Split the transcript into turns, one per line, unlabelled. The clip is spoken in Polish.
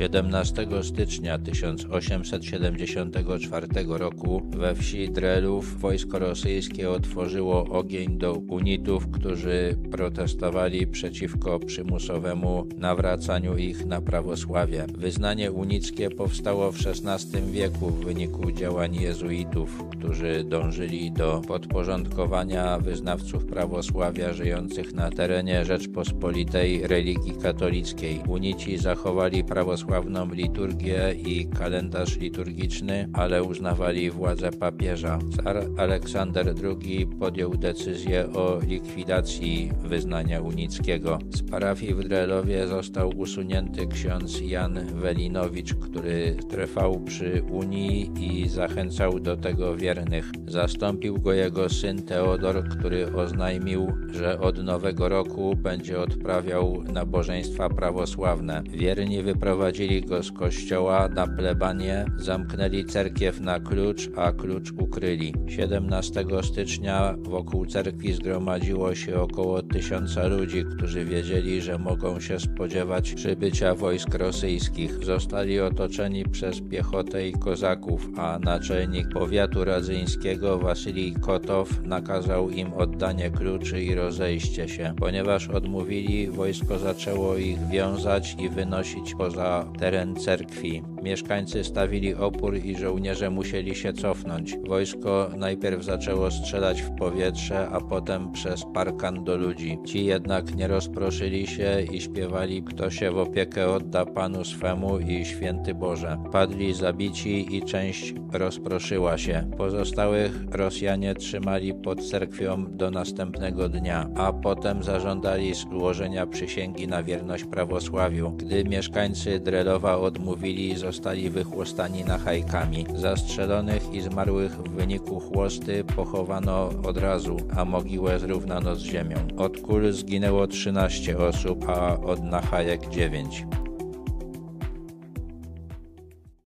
17 stycznia 1874 roku we wsi Drelów wojsko rosyjskie otworzyło ogień do unitów, którzy protestowali przeciwko przymusowemu nawracaniu ich na prawosławie. Wyznanie unickie powstało w XVI wieku w wyniku działań jezuitów, którzy dążyli do podporządkowania wyznawców prawosławia żyjących na terenie Rzeczpospolitej religii katolickiej. Unici zachowali prawosławną liturgię i kalendarz liturgiczny, ale uznawali władzę papieża. Car Aleksander II podjął decyzję o likwidacji wyznania unickiego. Z parafii w Drelowie został usunięty ksiądz Jan Welinowicz, który trwał przy Unii i zachęcał do tego wiernych. Zastąpił go jego syn Teodor, który oznajmił, że od nowego roku będzie odprawiał nabożeństwa prawosławne. Wierni wyprowadzili go z kościoła na plebanie, zamknęli cerkiew na klucz, a klucz ukryli. 17 stycznia wokół cerkwi zgromadziło się około tysiąca ludzi, którzy wiedzieli, że mogą się spodziewać przybycia wojsk rosyjskich. Zostali otoczeni przez piechotę i kozaków, a naczelnik powiatu radzyńskiego Wasylij Kotow nakazał im oddanie kluczy i rozejście się. Ponieważ odmówili, wojsko zaczęło ich wiązać i wynosić poza teren cerkwi. Mieszkańcy stawili opór i żołnierze musieli się cofnąć. Wojsko najpierw zaczęło strzelać w powietrze, a potem przez parkan do ludzi. Ci jednak nie rozproszyli się i śpiewali Kto się w opiekę odda Panu swemu i święty Boże. Padli zabici i część rozproszyła się. Pozostałych Rosjanie trzymali pod cerkwią do następnego dnia, a potem zażądali złożenia przysięgi na wierność prawosławiu. Gdy mieszkańcy Drelowa odmówili, zostali wychłostani na hajkami. Zastrzelonych i zmarłych w wyniku chłosty pochowano od razu, a mogiłę zrównano z ziemią. Od kul zginęło 13 osób, a od nachajek 9.